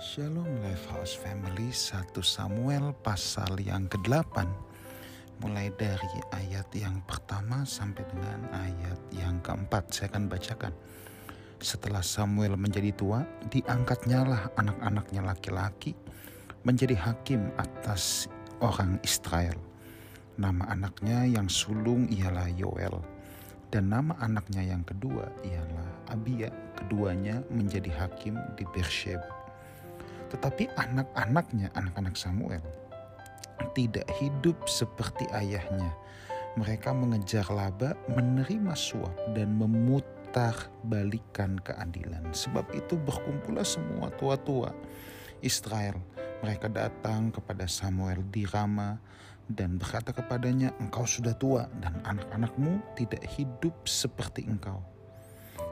Shalom Lifehouse Family 1 Samuel pasal yang ke-8 Mulai dari ayat yang pertama sampai dengan ayat yang keempat. Saya akan bacakan. Setelah Samuel menjadi tua Diangkatnya lah anak-anaknya laki-laki Menjadi hakim atas orang Israel. Nama anaknya yang sulung ialah Yoel. Dan nama anaknya yang kedua ialah Abia. Keduanya menjadi hakim di Beersheba. Tetapi anak-anaknya, anak-anak Samuel, tidak hidup seperti ayahnya. Mereka mengejar laba, menerima suap, dan memutar balikan keadilan. Sebab itu berkumpullah semua tua-tua Israel. Mereka datang kepada Samuel di Rama dan berkata kepadanya, "Engkau sudah tua, dan anak-anakmu tidak hidup seperti engkau."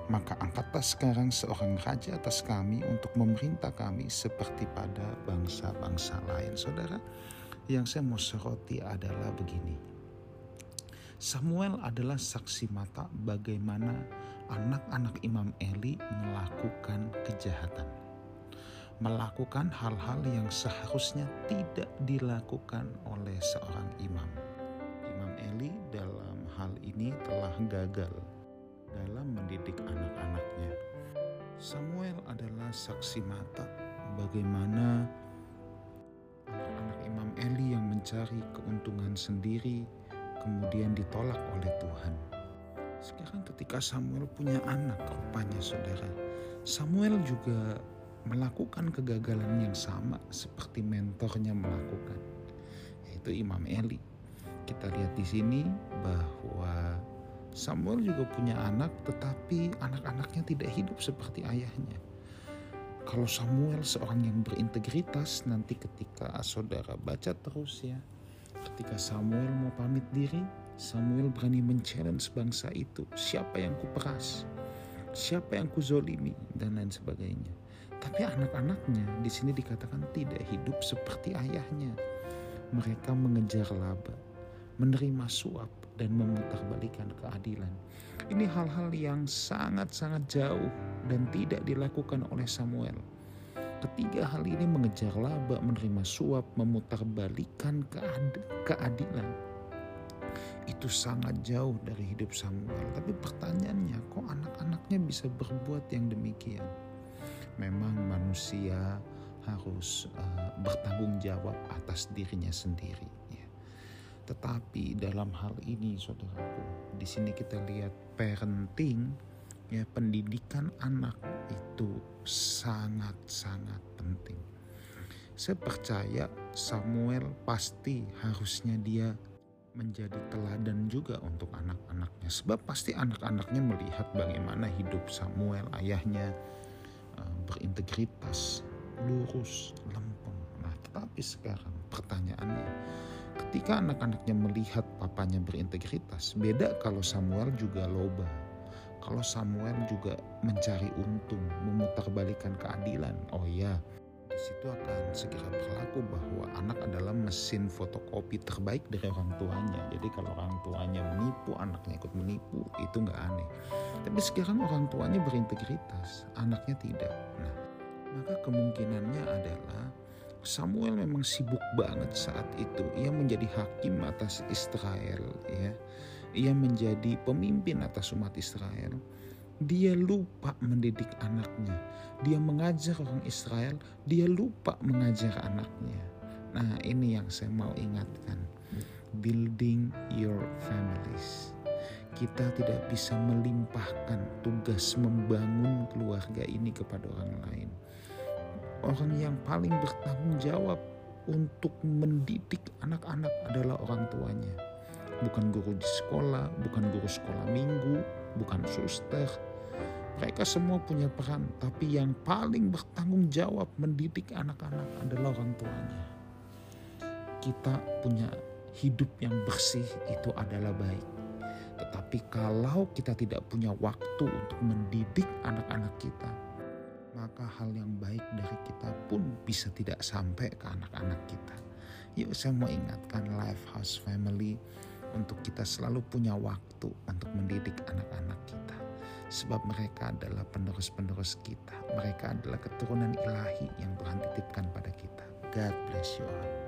Maka angkatlah sekarang seorang raja atas kami untuk memerintah kami seperti pada bangsa-bangsa lain. Saudara, yang saya mau soroti adalah begini. Samuel adalah saksi mata bagaimana anak-anak Imam Eli melakukan kejahatan. Melakukan hal-hal yang seharusnya tidak dilakukan oleh seorang imam. Imam Eli dalam hal ini telah gagal dalam mendidik anak-anaknya. Samuel adalah saksi mata bagaimana anak-anak Imam Eli yang mencari keuntungan sendiri kemudian ditolak oleh Tuhan. Sekarang ketika Samuel punya anak rupanya saudara, Samuel juga melakukan kegagalan yang sama seperti mentornya melakukan, yaitu Imam Eli. Kita lihat di sini bahwa Samuel juga punya anak, tetapi anak-anaknya tidak hidup seperti ayahnya. Kalau Samuel seorang yang berintegritas, nanti ketika saudara baca terus ya, ketika Samuel mau pamit diri, Samuel berani men-challenge bangsa itu. Siapa yang kuperas? Siapa yang kuzolimi? Dan lain sebagainya. Tapi anak-anaknya di sini dikatakan tidak hidup seperti ayahnya. Mereka mengejar laba, menerima suap, dan memutarbalikan keadilan. Ini hal-hal yang sangat-sangat jauh dan tidak dilakukan oleh Samuel. Ketiga hal ini mengejar laba, menerima suap, memutarbalikan keadilan. Itu sangat jauh dari hidup Samuel. Tapi pertanyaannya, kok anak-anaknya bisa berbuat yang demikian? Memang manusia harus uh, bertanggung jawab atas dirinya sendiri. Tetapi dalam hal ini saudaraku, di sini kita lihat parenting ya pendidikan anak itu sangat-sangat penting. Saya percaya Samuel pasti harusnya dia menjadi teladan juga untuk anak-anaknya. Sebab pasti anak-anaknya melihat bagaimana hidup Samuel ayahnya eh, berintegritas, lurus, lempeng. Nah, tetapi sekarang pertanyaannya, Ketika anak-anaknya melihat papanya berintegritas, beda kalau Samuel juga loba. Kalau Samuel juga mencari untung, memutarbalikan keadilan. Oh ya, di situ akan segera berlaku bahwa anak adalah mesin fotokopi terbaik dari orang tuanya. Jadi kalau orang tuanya menipu, anaknya ikut menipu, itu nggak aneh. Tapi sekarang orang tuanya berintegritas, anaknya tidak. Nah, maka kemungkinannya adalah Samuel memang sibuk banget saat itu. Ia menjadi hakim atas Israel, ya. Ia menjadi pemimpin atas umat Israel. Dia lupa mendidik anaknya. Dia mengajar orang Israel, dia lupa mengajar anaknya. Nah, ini yang saya mau ingatkan. Building your families. Kita tidak bisa melimpahkan tugas membangun keluarga ini kepada orang lain orang yang paling bertanggung jawab untuk mendidik anak-anak adalah orang tuanya. Bukan guru di sekolah, bukan guru sekolah minggu, bukan suster. Mereka semua punya peran, tapi yang paling bertanggung jawab mendidik anak-anak adalah orang tuanya. Kita punya hidup yang bersih itu adalah baik. Tetapi kalau kita tidak punya waktu untuk mendidik anak-anak kita, maka hal yang baik dari kita pun bisa tidak sampai ke anak-anak kita. Yuk saya mau ingatkan Life House Family untuk kita selalu punya waktu untuk mendidik anak-anak kita. Sebab mereka adalah penerus-penerus kita. Mereka adalah keturunan ilahi yang berhenti bless you all.